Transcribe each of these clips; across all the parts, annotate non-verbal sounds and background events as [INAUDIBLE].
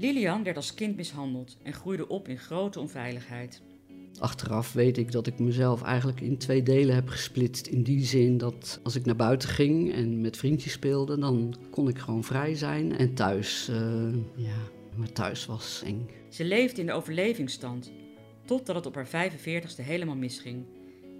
Lilian werd als kind mishandeld en groeide op in grote onveiligheid. Achteraf weet ik dat ik mezelf eigenlijk in twee delen heb gesplitst. In die zin dat als ik naar buiten ging en met vriendjes speelde, dan kon ik gewoon vrij zijn. En thuis, eh, ja, maar thuis was eng. Ze leefde in de overlevingsstand, totdat het op haar 45ste helemaal misging.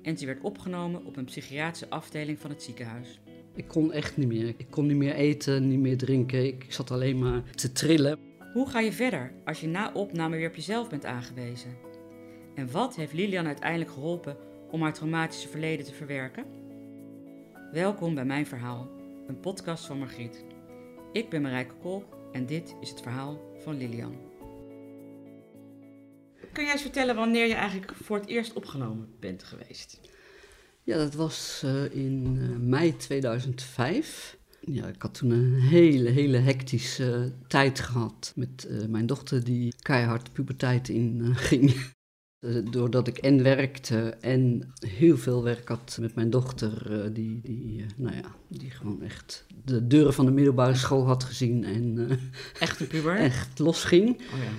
En ze werd opgenomen op een psychiatrische afdeling van het ziekenhuis. Ik kon echt niet meer. Ik kon niet meer eten, niet meer drinken. Ik zat alleen maar te trillen. Hoe ga je verder als je na opname weer op jezelf bent aangewezen? En wat heeft Lilian uiteindelijk geholpen om haar traumatische verleden te verwerken? Welkom bij Mijn Verhaal, een podcast van Margriet. Ik ben Marijke Kolk en dit is het verhaal van Lilian. Kun jij eens vertellen wanneer je eigenlijk voor het eerst opgenomen bent geweest? Ja, dat was uh, in uh, mei 2005. Ja, ik had toen een hele, hele hectische tijd gehad met uh, mijn dochter die keihard puberteit in [LAUGHS] ging. Doordat ik en werkte en heel veel werk had met mijn dochter, die, die, nou ja, die gewoon echt de deuren van de middelbare school had gezien en echt een puber? [LAUGHS] echt losging. Oh ja.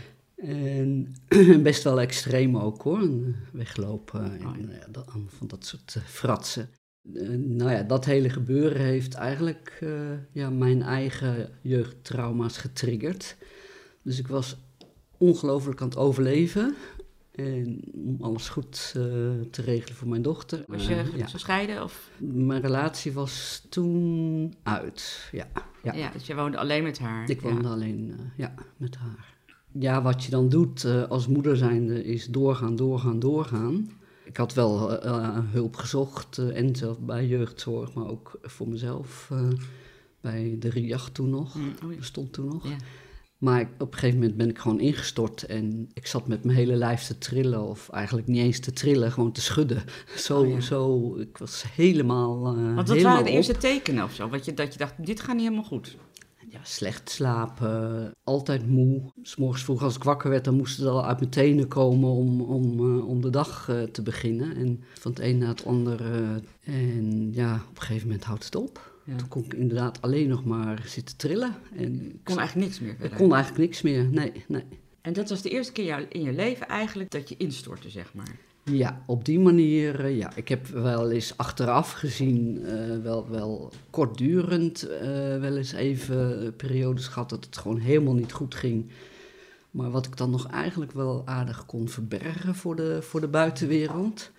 En [CLEARS THROAT] best wel extreem ook hoor, weglopen en Oh ja. dat, van dat soort fratsen. Uh, nou ja, dat hele gebeuren heeft eigenlijk uh, ja, mijn eigen jeugdtrauma's getriggerd. Dus ik was ongelooflijk aan het overleven. En om alles goed uh, te regelen voor mijn dochter. Was je ja. gescheiden? Of? Mijn relatie was toen uit, ja. Ja, ja dus je woonde alleen met haar? Ik woonde alleen ja, met haar. Ja, wat je dan doet als moeder zijnde is doorgaan, doorgaan, doorgaan. Ik had wel uh, hulp gezocht uh, en zelf bij jeugdzorg, maar ook voor mezelf bij de RIAG toen nog. Mm, oh bestond toen nog. Ja. Maar op een gegeven moment ben ik gewoon ingestort en ik zat met mijn hele lijf te trillen, of eigenlijk niet eens te trillen, gewoon te schudden. [LAUGHS] Zo, Oh ja. zo ik was helemaal. Want wat helemaal waren de op. eerste tekenen of zo? Wat je, dat je dacht, dit gaat niet helemaal goed. Ja, slecht slapen, altijd moe. S morgens vroeg als ik wakker werd, dan moest het al uit mijn tenen komen om, om, uh, om de dag uh, te beginnen. En van het een naar het ander. Uh, en ja, op een gegeven moment houdt het op. Ja. Toen kon ik inderdaad alleen nog maar zitten trillen. En ik kon eigenlijk niks meer Ik kon eigenlijk niks meer, nee, nee. En dat was de eerste keer in je leven eigenlijk dat je instortte, zeg maar. Ja, op die manier, uh, ja. Ik heb wel eens achteraf gezien, uh, wel, wel kortdurend, uh, wel eens even periodes gehad dat het gewoon helemaal niet goed ging. Maar wat ik dan nog eigenlijk wel aardig kon verbergen voor de, voor de buitenwereld.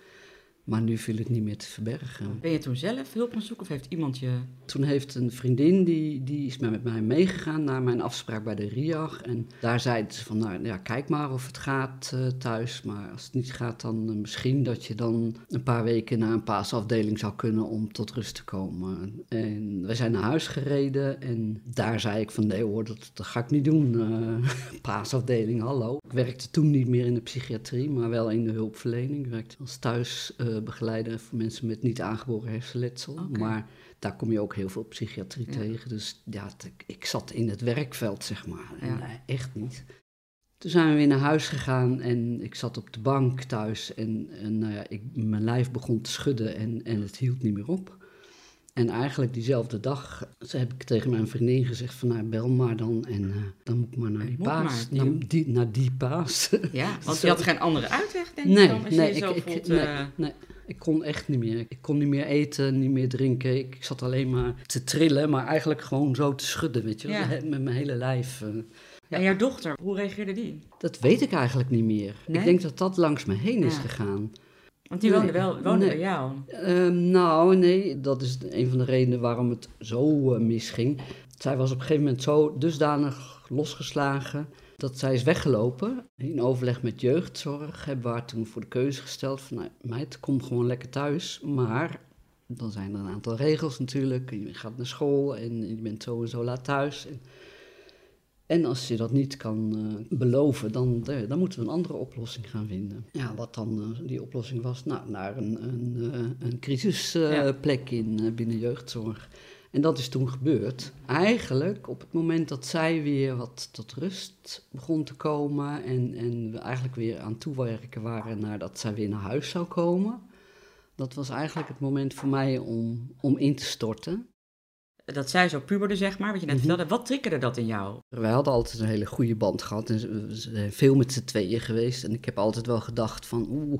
Maar nu viel het niet meer te verbergen. Ben je toen zelf hulp gaan zoeken of heeft iemand je... Toen heeft een vriendin, die, die is met mij meegegaan naar mijn afspraak bij de RIAG. En daar zei ze van, nou ja, kijk maar of het gaat uh, thuis. Maar als het niet gaat, dan uh, misschien dat je dan een paar weken naar een paasafdeling zou kunnen om tot rust te komen. En we zijn naar huis gereden en daar zei ik van, nee hoor, dat, dat ga ik niet doen. Uh, [LAUGHS] paasafdeling, hallo. Ik werkte toen niet meer in de psychiatrie, maar wel in de hulpverlening. Ik werkte als thuis begeleider voor mensen met niet aangeboren hersenletsel. Maar daar kom je ook heel veel psychiatrie Ja. tegen. Dus ja, ik, zat in het werkveld, zeg maar. En, Ja. eh, echt niet. Toen zijn we weer naar huis gegaan en ik zat op de bank thuis. En, en nou ja, ik, mijn lijf begon te schudden en, en het hield niet meer op. En eigenlijk diezelfde dag heb ik tegen mijn vriendin gezegd van nou, bel maar dan. En eh, dan moet ik maar naar die moet paas. maar, Naar die- naar die paas. Ja, [LAUGHS] want je had geen andere uitweg, denk ik Nee, dan, als nee, je zo ik, ik, voelt. nee, eh, nee, ik kon echt niet meer. Ik kon niet meer eten, niet meer drinken. Ik, ik zat alleen maar te trillen, maar eigenlijk gewoon zo te schudden, weet je Ja. met mijn hele lijf. eh. En jouw dochter, hoe reageerde die? Dat weet ik eigenlijk niet meer. Nee? Ik denk dat dat langs me heen is Ja. gegaan. Want die woonde wel woonde nee. bij jou. Ehm, nou, nee, dat is een van de redenen waarom het zo eh, misging. Zij was op een gegeven moment zo dusdanig losgeslagen dat zij is weggelopen. In overleg met jeugdzorg hebben we haar toen voor de keuze gesteld van... Nou, meid, kom gewoon lekker thuis, maar dan zijn er een aantal regels natuurlijk. Je gaat naar school en je bent zo en zo laat thuis. En, En als je dat niet kan uh, beloven, dan, uh, dan moeten we een andere oplossing gaan vinden. Ja, wat dan uh, die oplossing was? Nou, naar een, een, een crisisplek ja. in binnen jeugdzorg. En dat is toen gebeurd. Eigenlijk op het moment dat zij weer wat tot rust begon te komen en, en we eigenlijk weer aan toewerken waren naar dat zij weer naar huis zou komen. Dat was eigenlijk het moment voor mij om, om in te storten. Dat zij zo puberde, zeg maar, wat je net Mhm. vertelde. Wat triggerde dat in jou? We hadden altijd een hele goede band gehad en we zijn veel met z'n tweeën geweest. En ik heb altijd wel gedacht van, oeh,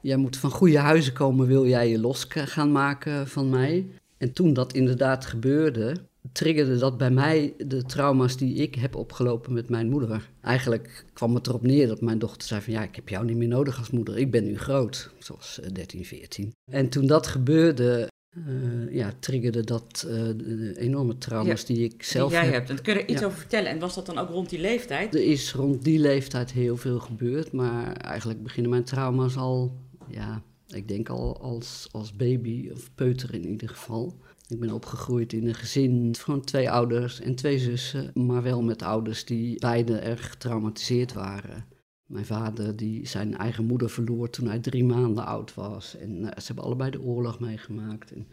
jij moet van goede huizen komen, wil jij je los gaan maken van mij? En toen dat inderdaad gebeurde, triggerde dat bij mij de trauma's die ik heb opgelopen met mijn moeder. Eigenlijk kwam het erop neer dat mijn dochter zei van ja, ik heb jou niet meer nodig als moeder. Ik ben nu groot, zoals 13, 14. En toen dat gebeurde, uh, ja, triggerde dat uh, de enorme trauma's ja, die ik zelf die jij heb. hebt. En kun je er iets Ja. over vertellen? En was dat dan ook rond die leeftijd? Er is rond die leeftijd heel veel gebeurd, maar eigenlijk beginnen mijn trauma's al, ja, ik denk al als, als baby of peuter in ieder geval. Ik ben opgegroeid in een gezin van twee ouders en twee zussen, maar wel met ouders die beide erg getraumatiseerd waren. Mijn vader die zijn eigen moeder verloor toen hij drie maanden oud was. En uh, ze hebben allebei de oorlog meegemaakt. En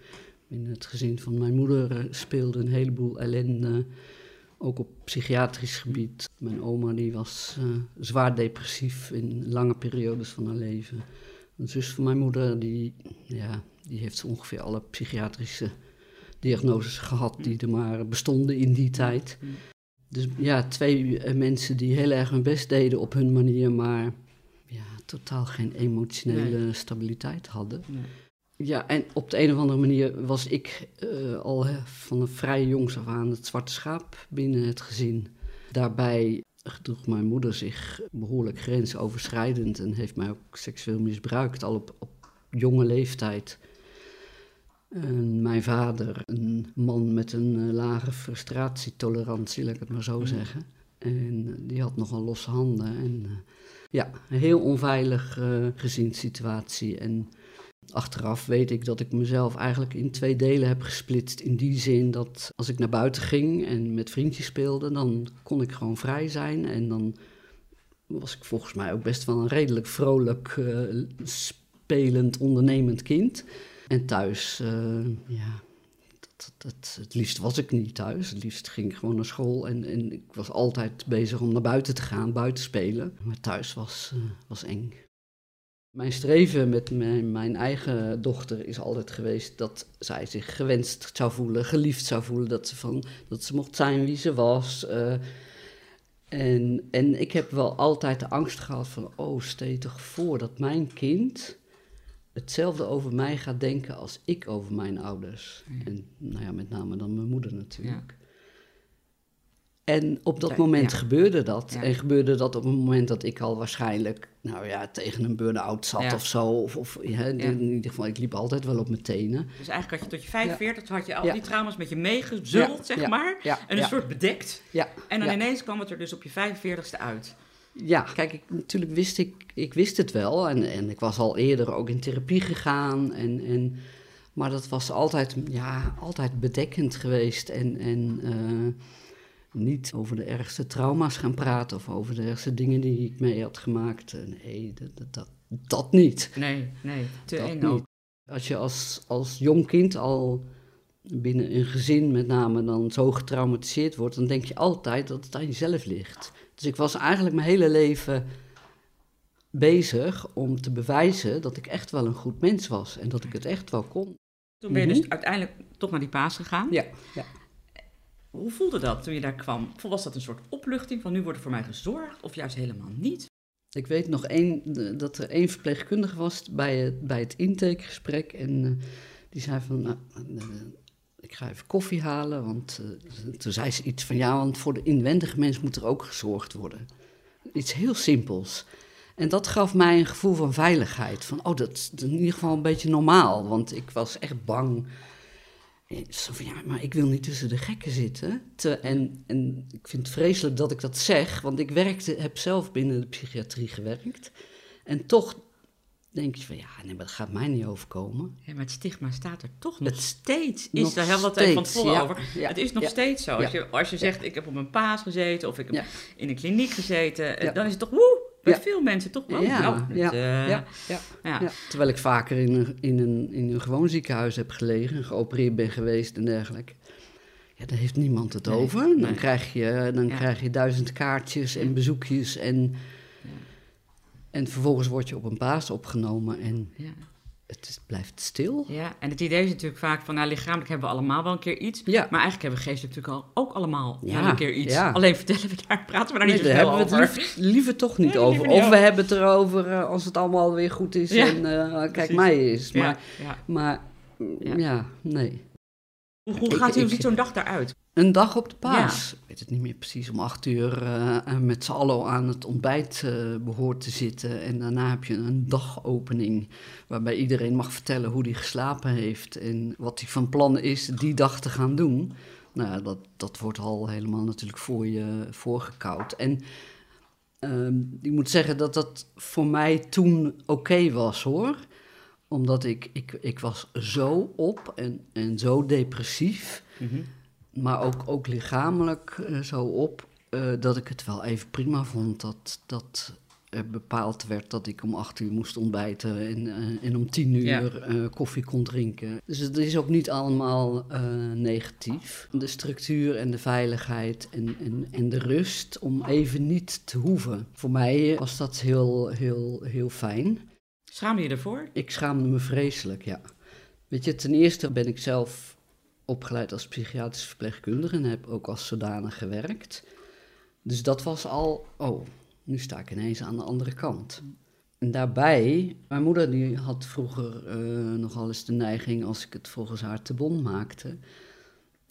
in het gezin van mijn moeder uh, speelde een heleboel ellende, ook op psychiatrisch gebied. Mijn oma die was uh, zwaar depressief in lange periodes van haar leven. Een zus van mijn moeder die, ja, die heeft ongeveer alle psychiatrische diagnoses gehad die er maar bestonden in die tijd. Dus ja, twee uh, mensen die heel erg hun best deden op hun manier, maar ja, totaal geen emotionele Nee. stabiliteit hadden. Nee. Ja, en op de een of andere manier was ik uh, al hè, van een vrij jongs af aan het zwarte schaap binnen het gezin. Daarbij gedroeg mijn moeder zich behoorlijk grensoverschrijdend en heeft mij ook seksueel misbruikt, al op, op jonge leeftijd. En mijn vader, een man met een uh, lage frustratietolerantie, laat ik het maar zo Mm. zeggen. En uh, die had nogal losse handen. En uh, ja, een heel onveilig uh, gezinssituatie. En achteraf weet ik dat ik mezelf eigenlijk in twee delen heb gesplitst. In die zin dat als ik naar buiten ging en met vriendjes speelde, dan kon ik gewoon vrij zijn. En dan was ik volgens mij ook best wel een redelijk vrolijk, uh, spelend, ondernemend kind. En thuis, uh, ja, het liefst was ik niet thuis. Het liefst ging ik gewoon naar school en, en ik was altijd bezig om naar buiten te gaan, buiten spelen. Maar thuis was, uh, was eng. Mijn streven met mijn, mijn, eigen dochter is altijd geweest dat zij zich gewenst zou voelen, geliefd zou voelen, dat ze, van, dat ze mocht zijn wie ze was. Uh, en, en ik heb wel altijd de angst gehad van, oh, stel je toch voor dat mijn kind hetzelfde over mij gaat denken als ik over mijn ouders. Ja. En nou ja, met name dan mijn moeder natuurlijk. Ja. En op dat ja, moment gebeurde dat. En gebeurde dat op het moment dat ik al waarschijnlijk, nou ja, tegen een burn-out zat of zo. Of, of in ieder geval, ik liep altijd wel op mijn tenen. Dus eigenlijk had je tot je 45, had je al die trauma's met je meegezult, zeg maar. En een soort bedekt. Ja. En dan ineens kwam het er dus op je 45ste uit. Ja, kijk, ik, natuurlijk wist ik, ik wist het wel. En, en ik was al eerder ook in therapie gegaan. En, en, maar dat was altijd, ja, altijd bedekkend geweest. En, en uh, niet over de ergste trauma's gaan praten of over de ergste dingen die ik mee had gemaakt. Nee, dat, dat, dat niet. Nee, nee, te dat eng niet. ook. Als je als, als jong kind al binnen een gezin met name dan zo getraumatiseerd wordt, dan denk je altijd dat het aan jezelf ligt. Dus ik was eigenlijk mijn hele leven bezig om te bewijzen dat ik echt wel een goed mens was en dat ik het echt wel kon. Toen ben je dus uiteindelijk toch naar die paas gegaan. Ja, ja. Hoe voelde dat toen je daar kwam? Was dat een soort opluchting van nu wordt er voor mij gezorgd of juist helemaal niet? Ik weet nog één, dat er één verpleegkundige was bij het, bij het intakegesprek en uh, die zei van, nou, uh, ik ga even koffie halen, want uh, toen zei ze iets van, ja, want voor de inwendige mens moet er ook gezorgd worden. Iets heel simpels. En dat gaf mij een gevoel van veiligheid, van, oh, dat is in ieder geval een beetje normaal, want ik was echt bang. Zo van, ja, maar ik wil niet tussen de gekken zitten. Te, en, en ik vind het vreselijk dat ik dat zeg, want ik werkte, heb zelf binnen de psychiatrie gewerkt. En toch denk je van ja, nee, maar dat gaat mij niet overkomen. Ja, maar het stigma staat er toch nog Het- steeds. Is heel wat even van ja. over. Ja. Het is nog steeds zo. Als je, als je zegt, ik heb op een paas gezeten of ik heb in een kliniek gezeten, eh, dan is het toch woe. Bij veel mensen toch wel. Ja, dat, ja, eh, ja, ja. ja. Terwijl ik vaker in een, in, een, in een gewoon ziekenhuis heb gelegen, geopereerd ben geweest en dergelijke. Ja, daar heeft niemand het Nee, over. Dan, nee. krijg, je, dan krijg je duizend kaartjes en bezoekjes. En, en vervolgens word je op een baas opgenomen en Ja. het is- blijft stil. Ja, en het idee is natuurlijk vaak van, nou, lichamelijk hebben we allemaal wel een keer iets. Ja. Maar eigenlijk hebben we geestelijk natuurlijk al, ook allemaal Ja, wel een keer iets. ja. Alleen vertellen we daar, praten we daar Nee, niet zo daar veel hebben we het over. liever, liever toch niet Nee, over. niet Of we over. hebben het erover eh, als het allemaal weer goed is en eh, kijk mij is. Maar, maar Ja. ja. nee. Hoe, gaat ik- ziet zo'n dag daaruit? Een dag op de paas. Ik weet het niet meer precies. Om acht uur eh, met z'n allen aan het ontbijt eh behoort te zitten. En daarna heb je een dagopening. Waarbij iedereen mag vertellen hoe hij geslapen heeft. En wat hij van plan is die dag te gaan doen. Nou, ja, dat, dat wordt al helemaal natuurlijk voor je voorgekoud. En ehm, ik moet zeggen dat dat voor mij toen oké was hoor. Omdat ik, ik, ik was zo op en, en zo depressief maar ook, ook lichamelijk eh, zo op, eh, dat ik het wel even prima vond dat, dat er bepaald werd dat ik om acht uur moest ontbijten en, eh, en om tien uur Ja. koffie kon drinken. Dus het is ook niet allemaal negatief. De structuur en de veiligheid en, en, en de rust om even niet te hoeven. Voor mij was dat heel, heel, heel fijn. Schaam je ervoor? Ik schaamde me vreselijk, ja. Weet je, ten eerste ben ik zelf opgeleid als psychiatrisch verpleegkundige en heb ook als zodanig gewerkt. Dus dat was al, oh, nu sta ik ineens aan de andere kant. En daarbij, mijn moeder die had vroeger eh, nogal eens de neiging, als ik het volgens haar te bon maakte,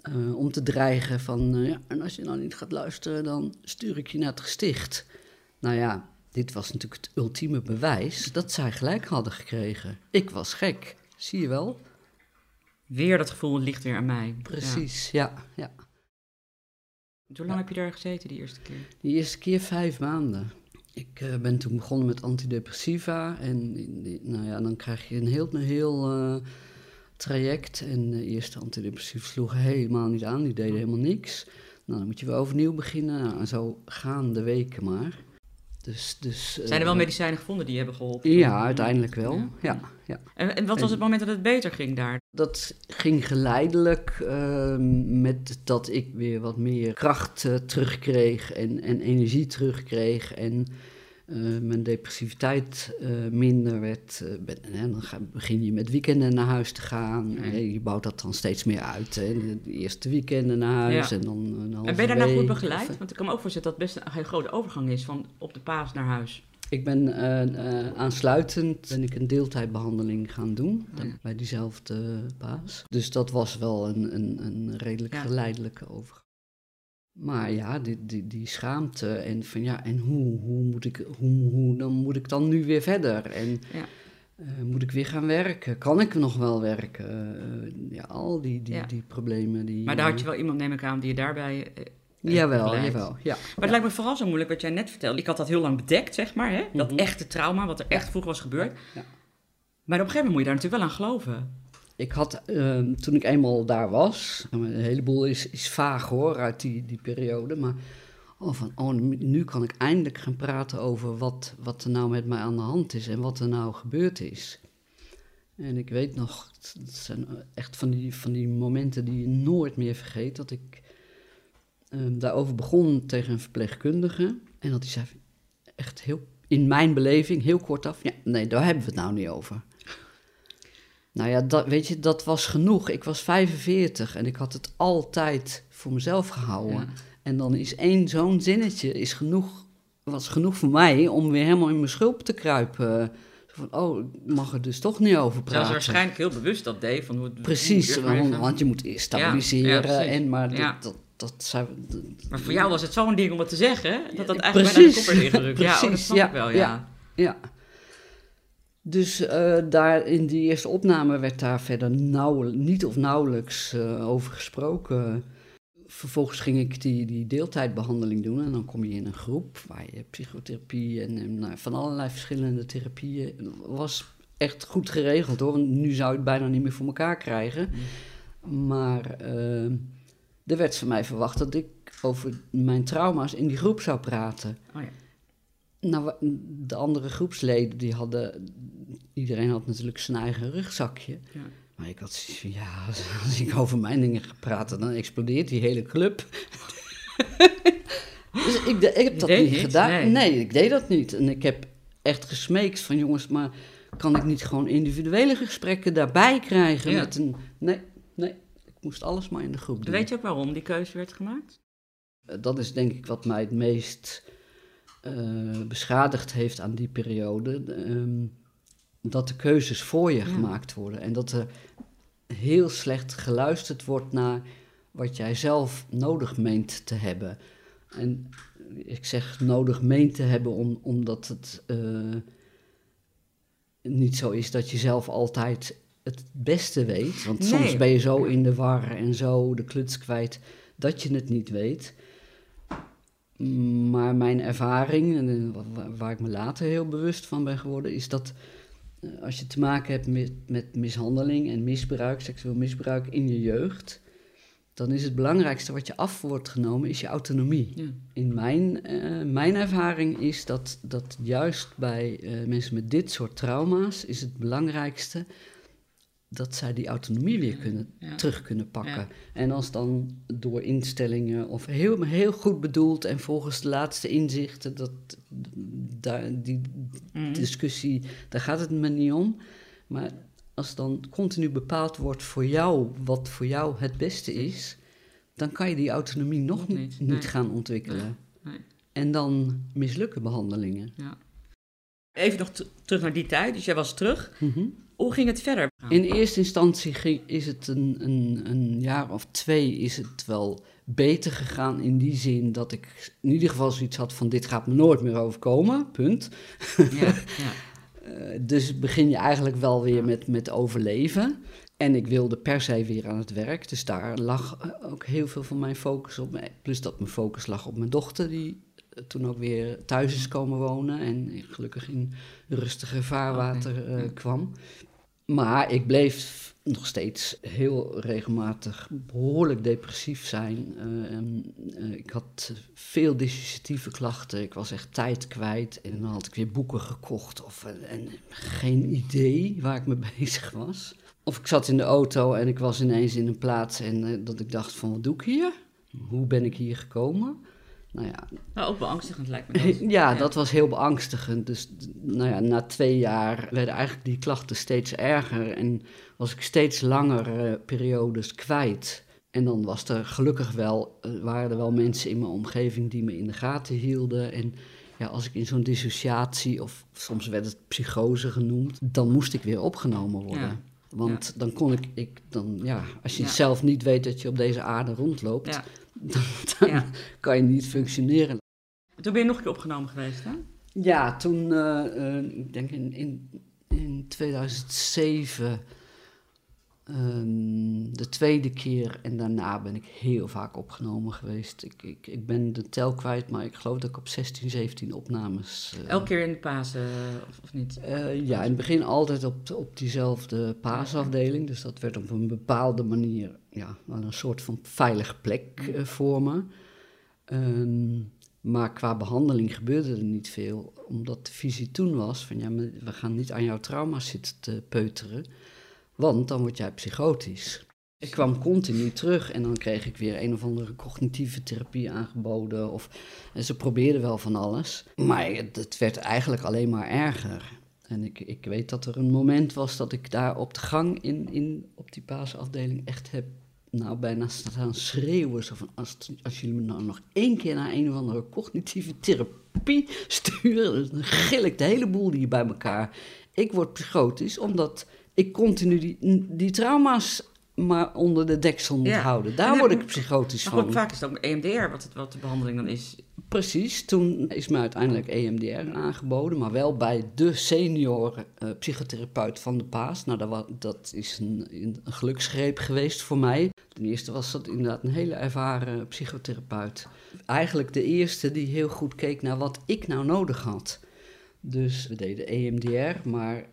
eh, om te dreigen van, eh, ja, en als je nou niet gaat luisteren, dan stuur ik je naar het gesticht. Nou ja, dit was natuurlijk het ultieme bewijs dat zij gelijk hadden gekregen. Ik was gek, zie je wel? Weer dat gevoel, ligt weer aan mij. Precies, ja. ja. Ja. Hoe lang heb je daar gezeten die eerste keer? Die eerste keer vijf maanden. Ik eh, ben toen begonnen met antidepressiva. En nou ja, dan krijg je een heel, een heel eh, traject. En de eerste antidepressiva sloegen helemaal niet aan. Die deden helemaal niks. Nou, dan moet je weer overnieuw beginnen. Nou, en zo gaan de weken maar. Dus, dus, Zijn er wel eh, medicijnen gevonden die hebben geholpen? Ja, uiteindelijk wel. Ja. Ja, ja. En, en wat was het moment dat het beter ging daar? Dat ging geleidelijk ehm, met dat ik weer wat meer kracht eh, terugkreeg en, en energie terugkreeg. En eh, mijn depressiviteit eh, minder werd. eh, ben- hè, dan ga, begin je met weekenden naar huis te gaan. Je bouwt dat dan steeds meer uit. Hè. De, eerste weekenden naar huis Ja. en dan een halve En ben je daarna goed week begeleid? of- Want ik kan me ook voorstellen dat het best een hele grote overgang is van op de paas naar huis. Ik ben aansluitend ben ik een deeltijdbehandeling gaan doen Ja. bij diezelfde baas. Dus dat was wel een, een, een redelijk Ja. geleidelijke overgang. Maar ja, die, die, die schaamte en van ja, en hoe, hoe moet ik, hoe, hoe dan moet ik dan nu weer verder? En Ja. eh, moet ik weer gaan werken? Kan ik nog wel werken? Eh, ja, al die, die, Ja. die problemen. Die, Maar daar had je wel iemand, neem ik aan, die je daarbij... eh, eh, Jawel, begeleidt. jawel. Ja. Maar het lijkt me vooral zo moeilijk wat jij net vertelde. Ik had dat heel lang bedekt, zeg maar. Hè? Dat Mhm. echte trauma, wat er echt vroeger was gebeurd. Ja. Maar op een gegeven moment moet je daar natuurlijk wel aan geloven. Ik had, ehm, toen ik eenmaal daar was, een heleboel is, is vaag hoor, uit die, die periode, maar oh, van, oh, nu kan ik eindelijk gaan praten over wat, wat er nou met mij aan de hand is en wat er nou gebeurd is. En ik weet nog, het zijn echt van die, van die momenten die je nooit meer vergeet, dat ik ehm, daarover begon tegen een verpleegkundige en dat hij zei, echt heel, in mijn beleving, heel kort af, ja, nee, daar hebben we het nou niet over. Nou ja, dat, weet je, dat was genoeg. Ik was 45 en ik had het altijd voor mezelf gehouden. Ja. En dan is één zo'n zinnetje is genoeg, was genoeg voor mij om weer helemaal in mijn schulp te kruipen. Van, oh, ik mag er dus toch niet over Terwijl ze praten. waarschijnlijk heel bewust dat deed. Van hoe, Precies, want, je moet eerst Ja, ja, stabiliseren. en maar dat, dat, dat, dat- Maar voor jou was het zo'n ding om het te zeggen, hè? dat dat eigenlijk bijna de Precies. kop werd ingedrukt. Ja, oh, dat [LAUGHS] snap ik wel, ja. ja. Dus eh, daar in die eerste opname werd daar verder nauw, niet of nauwelijks eh, over gesproken. Vervolgens ging ik die, die deeltijdbehandeling doen en dan kom je in een groep waar je psychotherapie en, nou, van allerlei verschillende therapieën. Was echt goed geregeld hoor. Want nu zou je het bijna niet meer voor elkaar krijgen. Maar eh, er werd van mij verwacht dat ik over mijn trauma's in die groep zou praten. Oh ja. Nou, de andere groepsleden, die hadden... Iedereen had natuurlijk zijn eigen rugzakje. Ja. Maar ik had zoiets van, ja, als, ik over mijn dingen ga praten, dan explodeert die hele club. [LAUGHS] dus ik, de- ik heb Je dat niet niet? gedaan. Nee. Nee. ik deed dat niet. En ik heb echt gesmeekt van, jongens, maar kan ik niet gewoon individuele gesprekken daarbij krijgen? Ja. Met een, nee, nee, ik moest alles maar in de groep doen. Weet je ook waarom die keuze werd gemaakt? Eh, Dat is denk ik wat mij het meest eh, beschadigd heeft aan die periode. ehm, dat de keuzes voor je Ja. gemaakt worden. En dat er heel slecht geluisterd wordt naar wat jij zelf nodig meent te hebben. En ik zeg nodig meent te hebben om, omdat het eh, niet zo is dat je zelf altijd het beste weet. Want Nee. soms ben je zo in de war en zo de kluts kwijt dat je het niet weet. Maar mijn ervaring, eh, wa- wa- waar ik me later heel bewust van ben geworden, is dat eh, als je te maken hebt met, met mishandeling en misbruik, seksueel misbruik in je jeugd, dan is het belangrijkste wat je af wordt genomen, is je autonomie. Ja. In mijn, eh, mijn ervaring is dat, dat juist bij mensen met dit soort trauma's is het belangrijkste dat zij die autonomie weer kunnen, Ja. terug kunnen pakken. Ja. En als dan door instellingen of heel, heel goed bedoeld en volgens de laatste inzichten, dat, daar, die Mhm. discussie, daar gaat het me niet om. Maar als dan continu bepaald wordt voor jou wat voor jou het beste is, dan kan je die autonomie nog Nog niet, niet, niet nee. gaan ontwikkelen. Nee. En dan mislukken behandelingen. Even nog terug naar die tijd. Dus jij was terug. Mhm. Hoe ging het verder? In eerste instantie ging, is het een, een, een jaar of twee is het wel beter gegaan in die zin dat ik in ieder geval zoiets had van dit gaat me nooit meer overkomen, punt. Ja, ja. [LAUGHS] Eh, dus begin je eigenlijk wel weer met, met overleven. En ik wilde per se weer aan het werk, dus daar lag eh, ook heel veel van mijn focus op. Plus dat mijn focus lag op mijn dochter, die eh, toen ook weer thuis is komen wonen en gelukkig in rustiger vaarwater kwam. Maar ik bleef nog steeds heel regelmatig behoorlijk depressief zijn. Eh, eh, ik had veel dissociatieve klachten. Ik was echt tijd kwijt. En dan had ik weer boeken gekocht. Of, en geen idee waar ik mee [LAUGHS] bezig was. Of ik zat in de auto en ik was ineens in een plaats en eh, dat ik dacht van wat doe ik hier? Hoe ben ik hier gekomen? Nou ja, Nou, ook beangstigend lijkt me dat. [LAUGHS] ja, dat was heel beangstigend. Dus nou ja, na twee jaar werden eigenlijk die klachten steeds erger en was ik steeds langere periodes kwijt. En dan was er gelukkig wel, eh, waren er wel mensen in mijn omgeving die me in de gaten hielden. En ja, als ik in zo'n dissociatie, of soms werd het psychose genoemd, dan moest ik weer opgenomen worden. Ja. Want dan kon ik, ik dan, ja, als je Ja. zelf niet weet dat je op deze aarde rondloopt, Ja. [LAUGHS] dan, kan je niet functioneren. Toen ben je nog een keer opgenomen geweest, hè? Ja, toen, eh, eh, ik denk in, in, in 2007, ehm, de tweede keer en daarna ben ik heel vaak opgenomen geweest. Ik, ik, ik ben de tel kwijt, maar ik geloof dat ik op 16, 17 opnames... eh, Elke keer in de Pasen, of, of niet? eh, ja, in het begin altijd op, op diezelfde paasafdeling. Dus dat werd op een bepaalde manier ja, wel een soort van veilige plek eh, voor me. Ehm, maar qua behandeling gebeurde er niet veel, omdat de visie toen was van ja, we gaan niet aan jouw trauma's zitten te peuteren, want dan word jij psychotisch. Ik kwam continu terug en dan kreeg ik weer een of andere cognitieve therapie aangeboden. Of, en ze probeerden wel van alles, maar het, werd eigenlijk alleen maar erger. En ik, ik weet dat er een moment was dat ik daar op de gang in, in, op die paasafdeling echt heb nou bijna staan schreeuwen. Van, als, als jullie me nou nog één keer naar een of andere cognitieve therapie sturen, dan gil ik de hele boel hier bij elkaar. Ik word psychotisch omdat ik continu die, die trauma's maar onder de deksel moet Ja. houden. Daar word ik psychotisch Maar van. vaak is het ook EMDR wat, het, wat de behandeling dan is. Precies, toen is me uiteindelijk EMDR aangeboden, maar wel bij de senior eh, psychotherapeut van de Paas. Nou, dat, dat is een, een geluksgreep geweest voor mij. Ten eerste was dat inderdaad een hele ervaren psychotherapeut. Eigenlijk de eerste die heel goed keek naar wat ik nou nodig had. Dus we deden EMDR, maar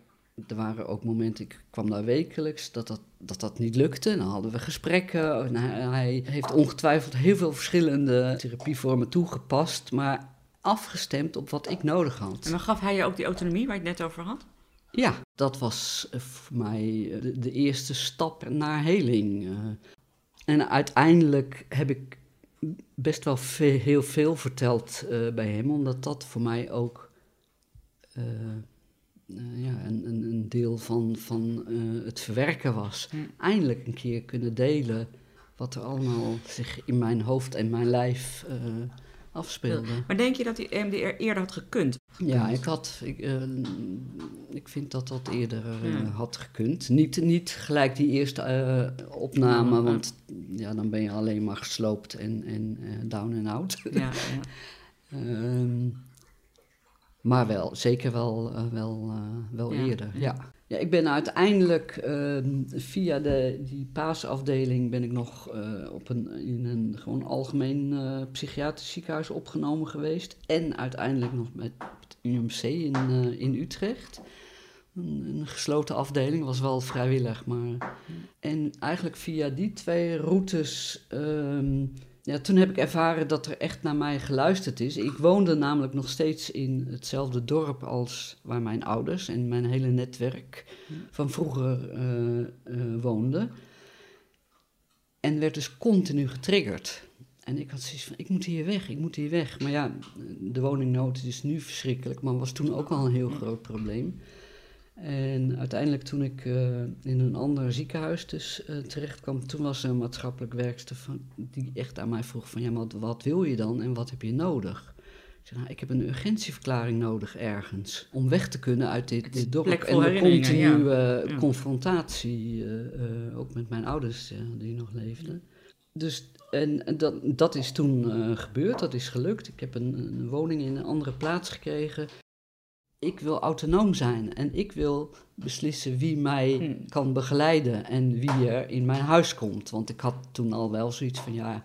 er waren ook momenten, ik kwam daar wekelijks, dat dat, dat, dat niet lukte. En dan hadden we gesprekken. En hij, hij heeft ongetwijfeld heel veel verschillende therapievormen toegepast, maar afgestemd op wat ik nodig had. En dan gaf hij je ook die autonomie waar je het net over had? Ja, dat was eh, voor mij eh, de, de eerste stap naar heling. eh. En uiteindelijk heb ik best wel ve- heel veel verteld bij hem, omdat dat voor mij ook eh, ja, een, een, een deel van, van eh, het verwerken was. Eindelijk een keer kunnen delen wat er allemaal zich in mijn hoofd en mijn lijf eh, afspeelde. Maar denk je dat hij EMDR eerder had gekund? Ja, ik, had, ik, ik vind dat dat eerder Ja. had gekund. Niet, niet gelijk die eerste opname, want ja, dan ben je alleen maar gesloopt en, en down en out. Ja, ja. [LAUGHS] Maar wel, zeker wel, eh, wel, eh, wel Ja, eerder. ja. Ja. Ik ben uiteindelijk ehm, via de, die paasafdeling ben ik nog eh, op een, in een gewoon algemeen eh, psychiatrisch ziekenhuis opgenomen geweest. En uiteindelijk nog met het UMC in, in Utrecht. Een, een gesloten afdeling, was wel vrijwillig. Maar... En eigenlijk via die twee routes ehm, ja, toen heb ik ervaren dat er echt naar mij geluisterd is. Ik woonde namelijk nog steeds in hetzelfde dorp als waar mijn ouders en mijn hele netwerk van vroeger eh, eh, woonden. En werd dus continu getriggerd. En ik had zoiets van, ik moet hier weg, ik moet hier weg. Maar ja, de woningnood is nu verschrikkelijk, maar was toen ook al een heel groot probleem. En uiteindelijk toen ik eh, in een ander ziekenhuis dus eh, terecht kwam, toen was er een maatschappelijk werkster van, die echt aan mij vroeg van, ja, maar wat, wil je dan en wat heb je nodig? Ik zei, nou, ik heb een urgentieverklaring nodig ergens, om weg te kunnen uit dit, dit dorp. En de ja. continue Ja. confrontatie, eh, eh, ook met mijn ouders die nog leefden. Dus en dat, dat is toen gebeurd, dat is gelukt. Ik heb een, een woning in een andere plaats gekregen. Ik wil autonoom zijn en ik wil beslissen wie mij Hmm. kan begeleiden en wie er in mijn huis komt. Want ik had toen al wel zoiets van ja,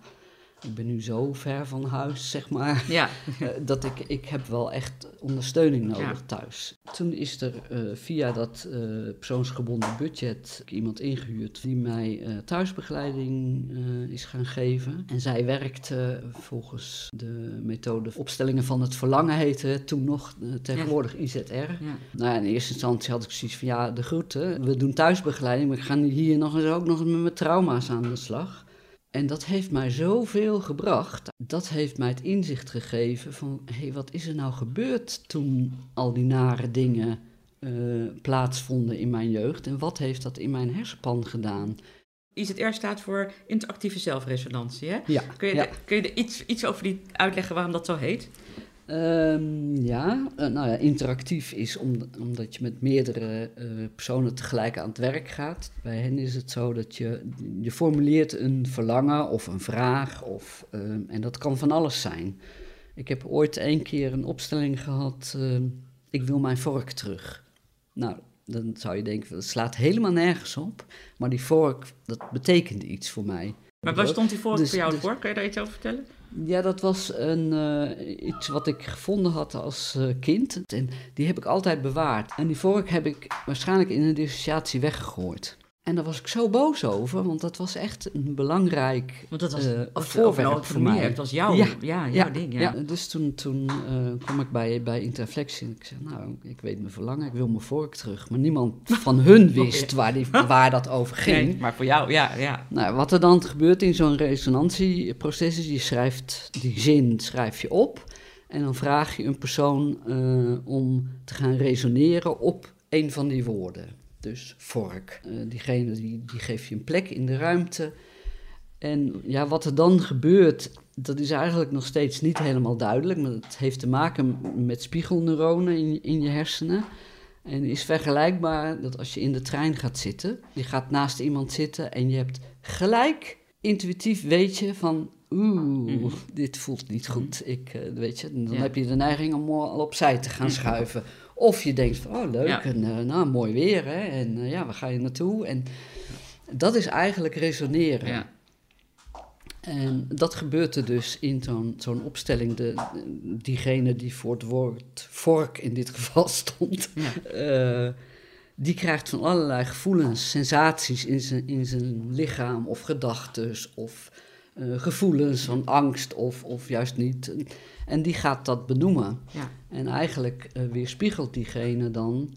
ik ben nu zo ver van huis, zeg maar. [LAUGHS] Ja, Eh, dat ik, ik heb wel echt ondersteuning nodig Ja. thuis. Toen is er eh, via dat eh, persoonsgebonden budget iemand ingehuurd die mij thuisbegeleiding is gaan geven. En zij werkte volgens de methode opstellingen van het verlangen heette toen nog, tegenwoordig IZR. ja. Nou, in eerste instantie had ik zoiets van ja, de groeten. We doen thuisbegeleiding, maar ik ga hier nog eens ook nog met mijn trauma's aan de slag. En dat heeft mij zoveel gebracht. Dat heeft mij het inzicht gegeven van, hé, hey, wat is er nou gebeurd toen al die nare dingen eh, plaatsvonden in mijn jeugd? En wat heeft dat in mijn hersenpan gedaan? IZR staat voor interactieve zelfresonantie, hè? Ja, Kun je, ja. kun je er iets, iets over die uitleggen waarom dat zo heet? Ehm, ja, eh, nou ja, interactief is om, omdat je met meerdere eh, personen tegelijk aan het werk gaat. Bij hen is het zo dat je, je formuleert een verlangen of een vraag, of, ehm, en dat kan van alles zijn. Ik heb ooit één keer een opstelling gehad, ehm, ik wil mijn vork terug. Nou, dan zou je denken, dat slaat helemaal nergens op, maar die vork, dat betekende iets voor mij. Maar waar stond die voor Dus- voor jou dus- voor? Kun je daar iets over vertellen? Ja, dat was een, eh, iets wat ik gevonden had als eh, kind. En die heb ik altijd bewaard. En die vork heb ik waarschijnlijk in een dissociatie weggegooid. En daar was ik zo boos over, want dat was echt een belangrijk Want dat was eh, het voorwerp voor mij. dat was jouw, Ja, ja, jouw ja, ding. Ja. Ja, dus toen, toen eh, kwam ik bij, bij Interflexie en ik zei, nou, ik weet mijn verlangen, ik wil mijn vork terug. Maar niemand [LAUGHS] van hun wist waar, die, waar dat over [LAUGHS] ging. Nee, maar voor jou, ja, ja. Nou, wat er dan gebeurt in zo'n resonantieproces is, je schrijft die zin schrijf je op en dan vraag je een persoon eh, om te gaan resoneren op een van die woorden. Dus vork. Eh, diegene die, die geeft je een plek in de ruimte. En ja, wat er dan gebeurt, dat is eigenlijk nog steeds niet helemaal duidelijk, maar het heeft te maken met spiegelneuronen in, in je hersenen. En is vergelijkbaar dat als je in de trein gaat zitten, je gaat naast iemand zitten en je hebt gelijk intuïtief weet je van, oeh, Mhm. dit voelt niet goed. Ik, eh, weet je, dan Ja. heb je de neiging om al opzij te gaan Mhm. schuiven. Of je denkt van, oh leuk, Ja. en eh, nou mooi weer, hè, en eh, ja, waar ga je naartoe? En dat is eigenlijk resoneren. ja. En dat gebeurt er dus in zo'n zo'n opstelling. De, diegene die voor het woord vork in dit geval [LAUGHS] stond, ja. eh, die krijgt van allerlei gevoelens, sensaties in zijn, in zijn lichaam of gedachten of eh, gevoelens van angst of, of juist niet. En die gaat dat benoemen. Ja. En eigenlijk uh, weerspiegelt diegene dan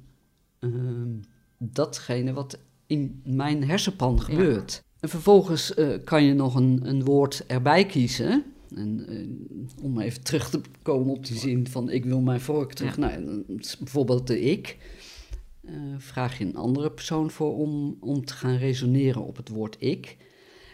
ehm, datgene wat in mijn hersenpan gebeurt. En vervolgens uh, kan je nog een, een woord erbij kiezen. En uh, om even terug te komen op die zin van ik wil mijn vork terug. Ja. Nou, bijvoorbeeld de ik. Uh, vraag je een andere persoon voor om, om te gaan resoneren op het woord ik.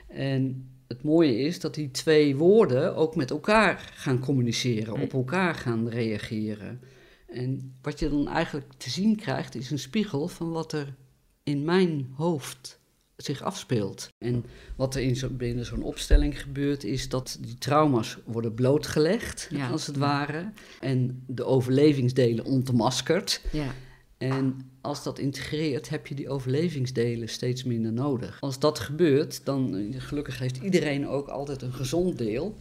En het mooie is dat die twee woorden ook met elkaar gaan communiceren, op elkaar gaan reageren. En wat je dan eigenlijk te zien krijgt, is een spiegel van wat er in mijn hoofd zich afspeelt. En wat er in zo, binnen zo'n opstelling gebeurt, is dat die trauma's worden blootgelegd, ja. als het ware. En de overlevingsdelen ontmaskerd. Ja. En als dat integreert, heb je die overlevingsdelen steeds minder nodig. Als dat gebeurt, dan gelukkig heeft iedereen ook altijd een gezond deel.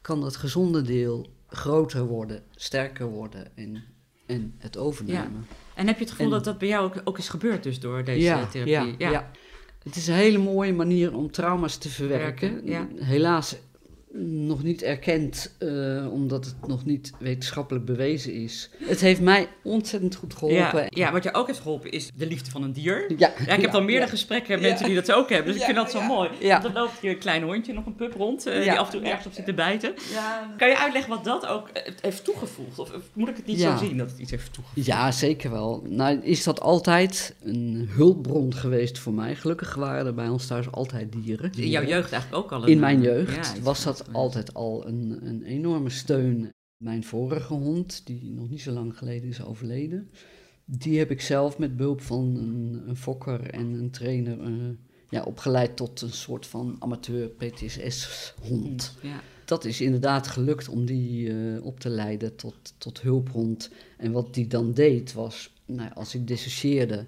Kan dat gezonde deel groter worden, sterker worden en, en het overnemen. Ja. En heb je het gevoel en, dat dat bij jou ook, ook is gebeurd dus door deze ja, therapie? Ja, ja. ja, het is een hele mooie manier om trauma's te verwerken. Helaas nog niet erkend, uh, omdat het nog niet wetenschappelijk bewezen is. Het heeft mij ontzettend goed geholpen. Ja, ja wat je ook heeft geholpen is de liefde van een dier. Ja, ja ik heb al meerdere gesprekken met mensen die dat ook hebben, dus ik vind dat zo mooi. Ja. Dan loopt hier een klein hondje, nog een pup rond, uh, die af en toe ergens op zit te bijten. Kan je uitleggen wat dat ook heeft toegevoegd? Of moet ik het niet zo zien dat het iets heeft toegevoegd? Ja, zeker wel. Nou, is dat altijd een hulpbron geweest voor mij. Gelukkig waren er bij ons thuis altijd dieren. In jouw jeugd eigenlijk ook al? Een, In mijn jeugd was dat altijd al een, een enorme steun. Mijn vorige hond, die nog niet zo lang geleden is overleden, die heb ik zelf met behulp van een, een fokker en een trainer uh, ja, opgeleid tot een soort van amateur PTSS-hond. Ja. Dat is inderdaad gelukt om die uh, op te leiden tot, tot hulphond. En wat die dan deed was, nou, als ik dissocieerde,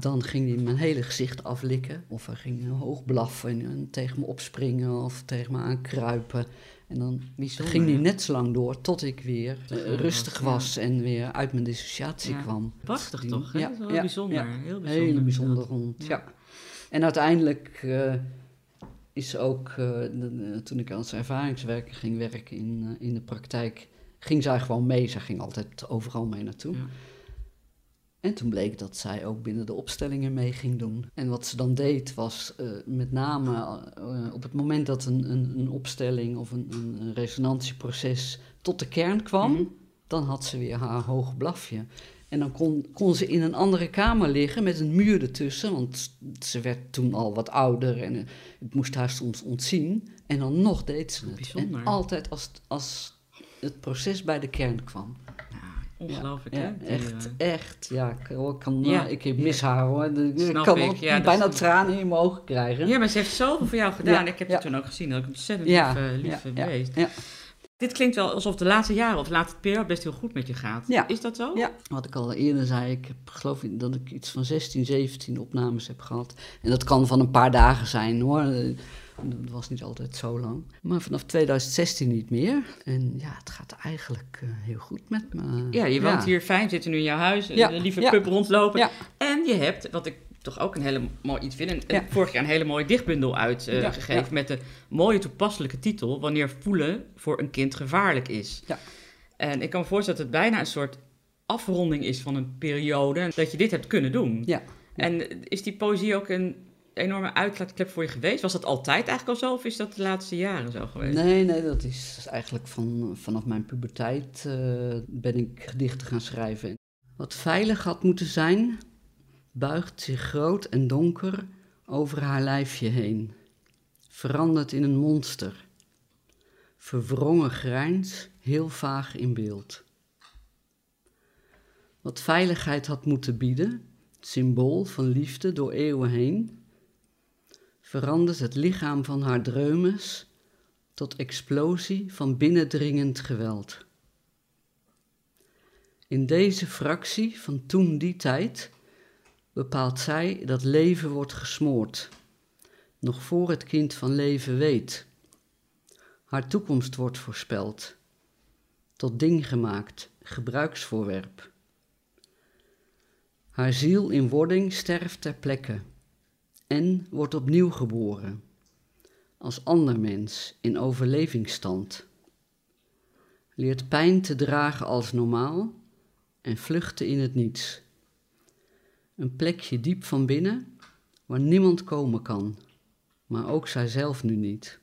dan ging hij mijn hele gezicht aflikken. Of hij ging hoog blaffen en, en tegen me opspringen of tegen me aankruipen. En dan Bijzonder, ging die ja. net zo lang door tot ik weer uh, Terug rustig was, en weer uit mijn dissociatie Ja. kwam. Prachtig Die- toch? Hè? Ja, ja, bijzonder. Heel bijzonder. Hele bijzonder hond, Ja. En uiteindelijk eh, is ook, eh, de- toen ik als ervaringswerker ging werken in, eh, in de praktijk, ging zij gewoon mee. Zij ging altijd overal mee naartoe. En toen bleek dat zij ook binnen de opstellingen mee ging doen. En wat ze dan deed was eh, met name eh, op het moment dat een, een, een opstelling of een, een, resonantieproces tot de kern kwam, Mhm. dan had ze weer haar hoog blafje. En dan kon, kon ze in een andere kamer liggen met een muur ertussen, want ze werd toen al wat ouder en eh, ik moest haar soms ontzien. En dan nog deed ze het. Bijzonder. En altijd als, als het proces bij de kern kwam. Ongelooflijk, Ja, hè? Die, echt, eh, echt. Ja, ik kan, Ja. ik mis haar hoor. Ik kan ik, ja, bijna is- tranen in mijn ogen krijgen. Ja, maar ze heeft zoveel voor jou gedaan. Ik heb het toen ook gezien. Dat ik ontzettend lief, eh, lief eh, ja. Dit klinkt wel alsof de laatste jaren of de laatste periode best heel goed met je gaat. Ja. Is dat zo? Ja, wat ik al eerder zei, ik heb, geloof ik dat ik iets van 16, 17 opnames heb gehad. En dat kan van een paar dagen zijn hoor. Eh, Dat was niet altijd zo lang. Maar vanaf 2016 niet meer. En ja, het gaat eigenlijk eh, heel goed met me. Ja, je woont hier fijn, zit nu in jouw huis, Ja, een lieve pup rondlopen. En je hebt, wat ik toch ook een hele mooi iets vind, vorig jaar een hele mooie dichtbundel uitgegeven ja. met de mooie toepasselijke titel Wanneer voelen voor een kind gevaarlijk is. Ja. En ik kan me voorstellen dat het bijna een soort afronding is van een periode dat je dit hebt kunnen doen. Ja. En is die poëzie ook een enorme uitlaatklep voor je geweest? Was dat altijd eigenlijk al zo of is dat de laatste jaren zo geweest? Nee, nee, dat is eigenlijk van, vanaf mijn puberteit eh, ben ik gedichten gaan schrijven. Wat veilig had moeten zijn, buigt zich groot en donker over haar lijfje heen. Verandert in een monster. Verwrongen grijns, heel vaag in beeld. Wat veiligheid had moeten bieden, symbool van liefde door eeuwen heen, verandert het lichaam van haar dreumes tot explosie van binnendringend geweld. In deze fractie van toen die tijd bepaalt zij dat leven wordt gesmoord, nog voor het kind van leven weet. Haar toekomst wordt voorspeld, tot ding gemaakt, gebruiksvoorwerp. Haar ziel in wording sterft ter plekke en wordt opnieuw geboren, als ander mens in overlevingsstand. Leert pijn te dragen als normaal en vluchten in het niets. Een plekje diep van binnen waar niemand komen kan, maar ook zijzelf nu niet.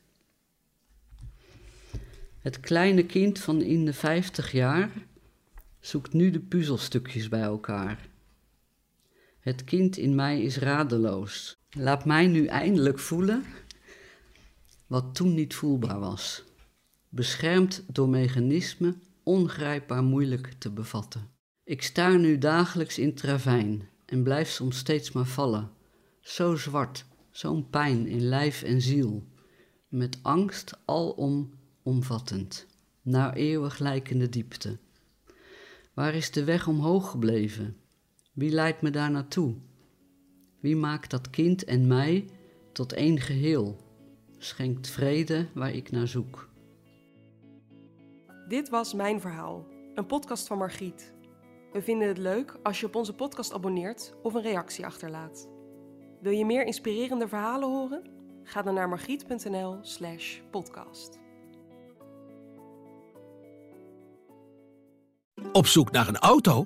Het kleine kind van in de vijftig jaar zoekt nu de puzzelstukjes bij elkaar. Het kind in mij is radeloos. Laat mij nu eindelijk voelen wat toen niet voelbaar was. Beschermd door mechanismen ongrijpbaar moeilijk te bevatten. Ik staar nu dagelijks in travijn en blijf soms steeds maar vallen. Zo zwart, zo'n pijn in lijf en ziel, met angst alom omvattend, naar eeuwig lijkende diepte. Waar is de weg omhoog gebleven? Wie leidt me daar naartoe? Wie maakt dat kind en mij tot één geheel? Schenkt vrede waar ik naar zoek. Dit was Mijn Verhaal, een podcast van Margriet. We vinden het leuk als je op onze podcast abonneert of een reactie achterlaat. Wil je meer inspirerende verhalen horen? Ga dan naar margriet.nl/slash podcast. Op zoek naar een auto?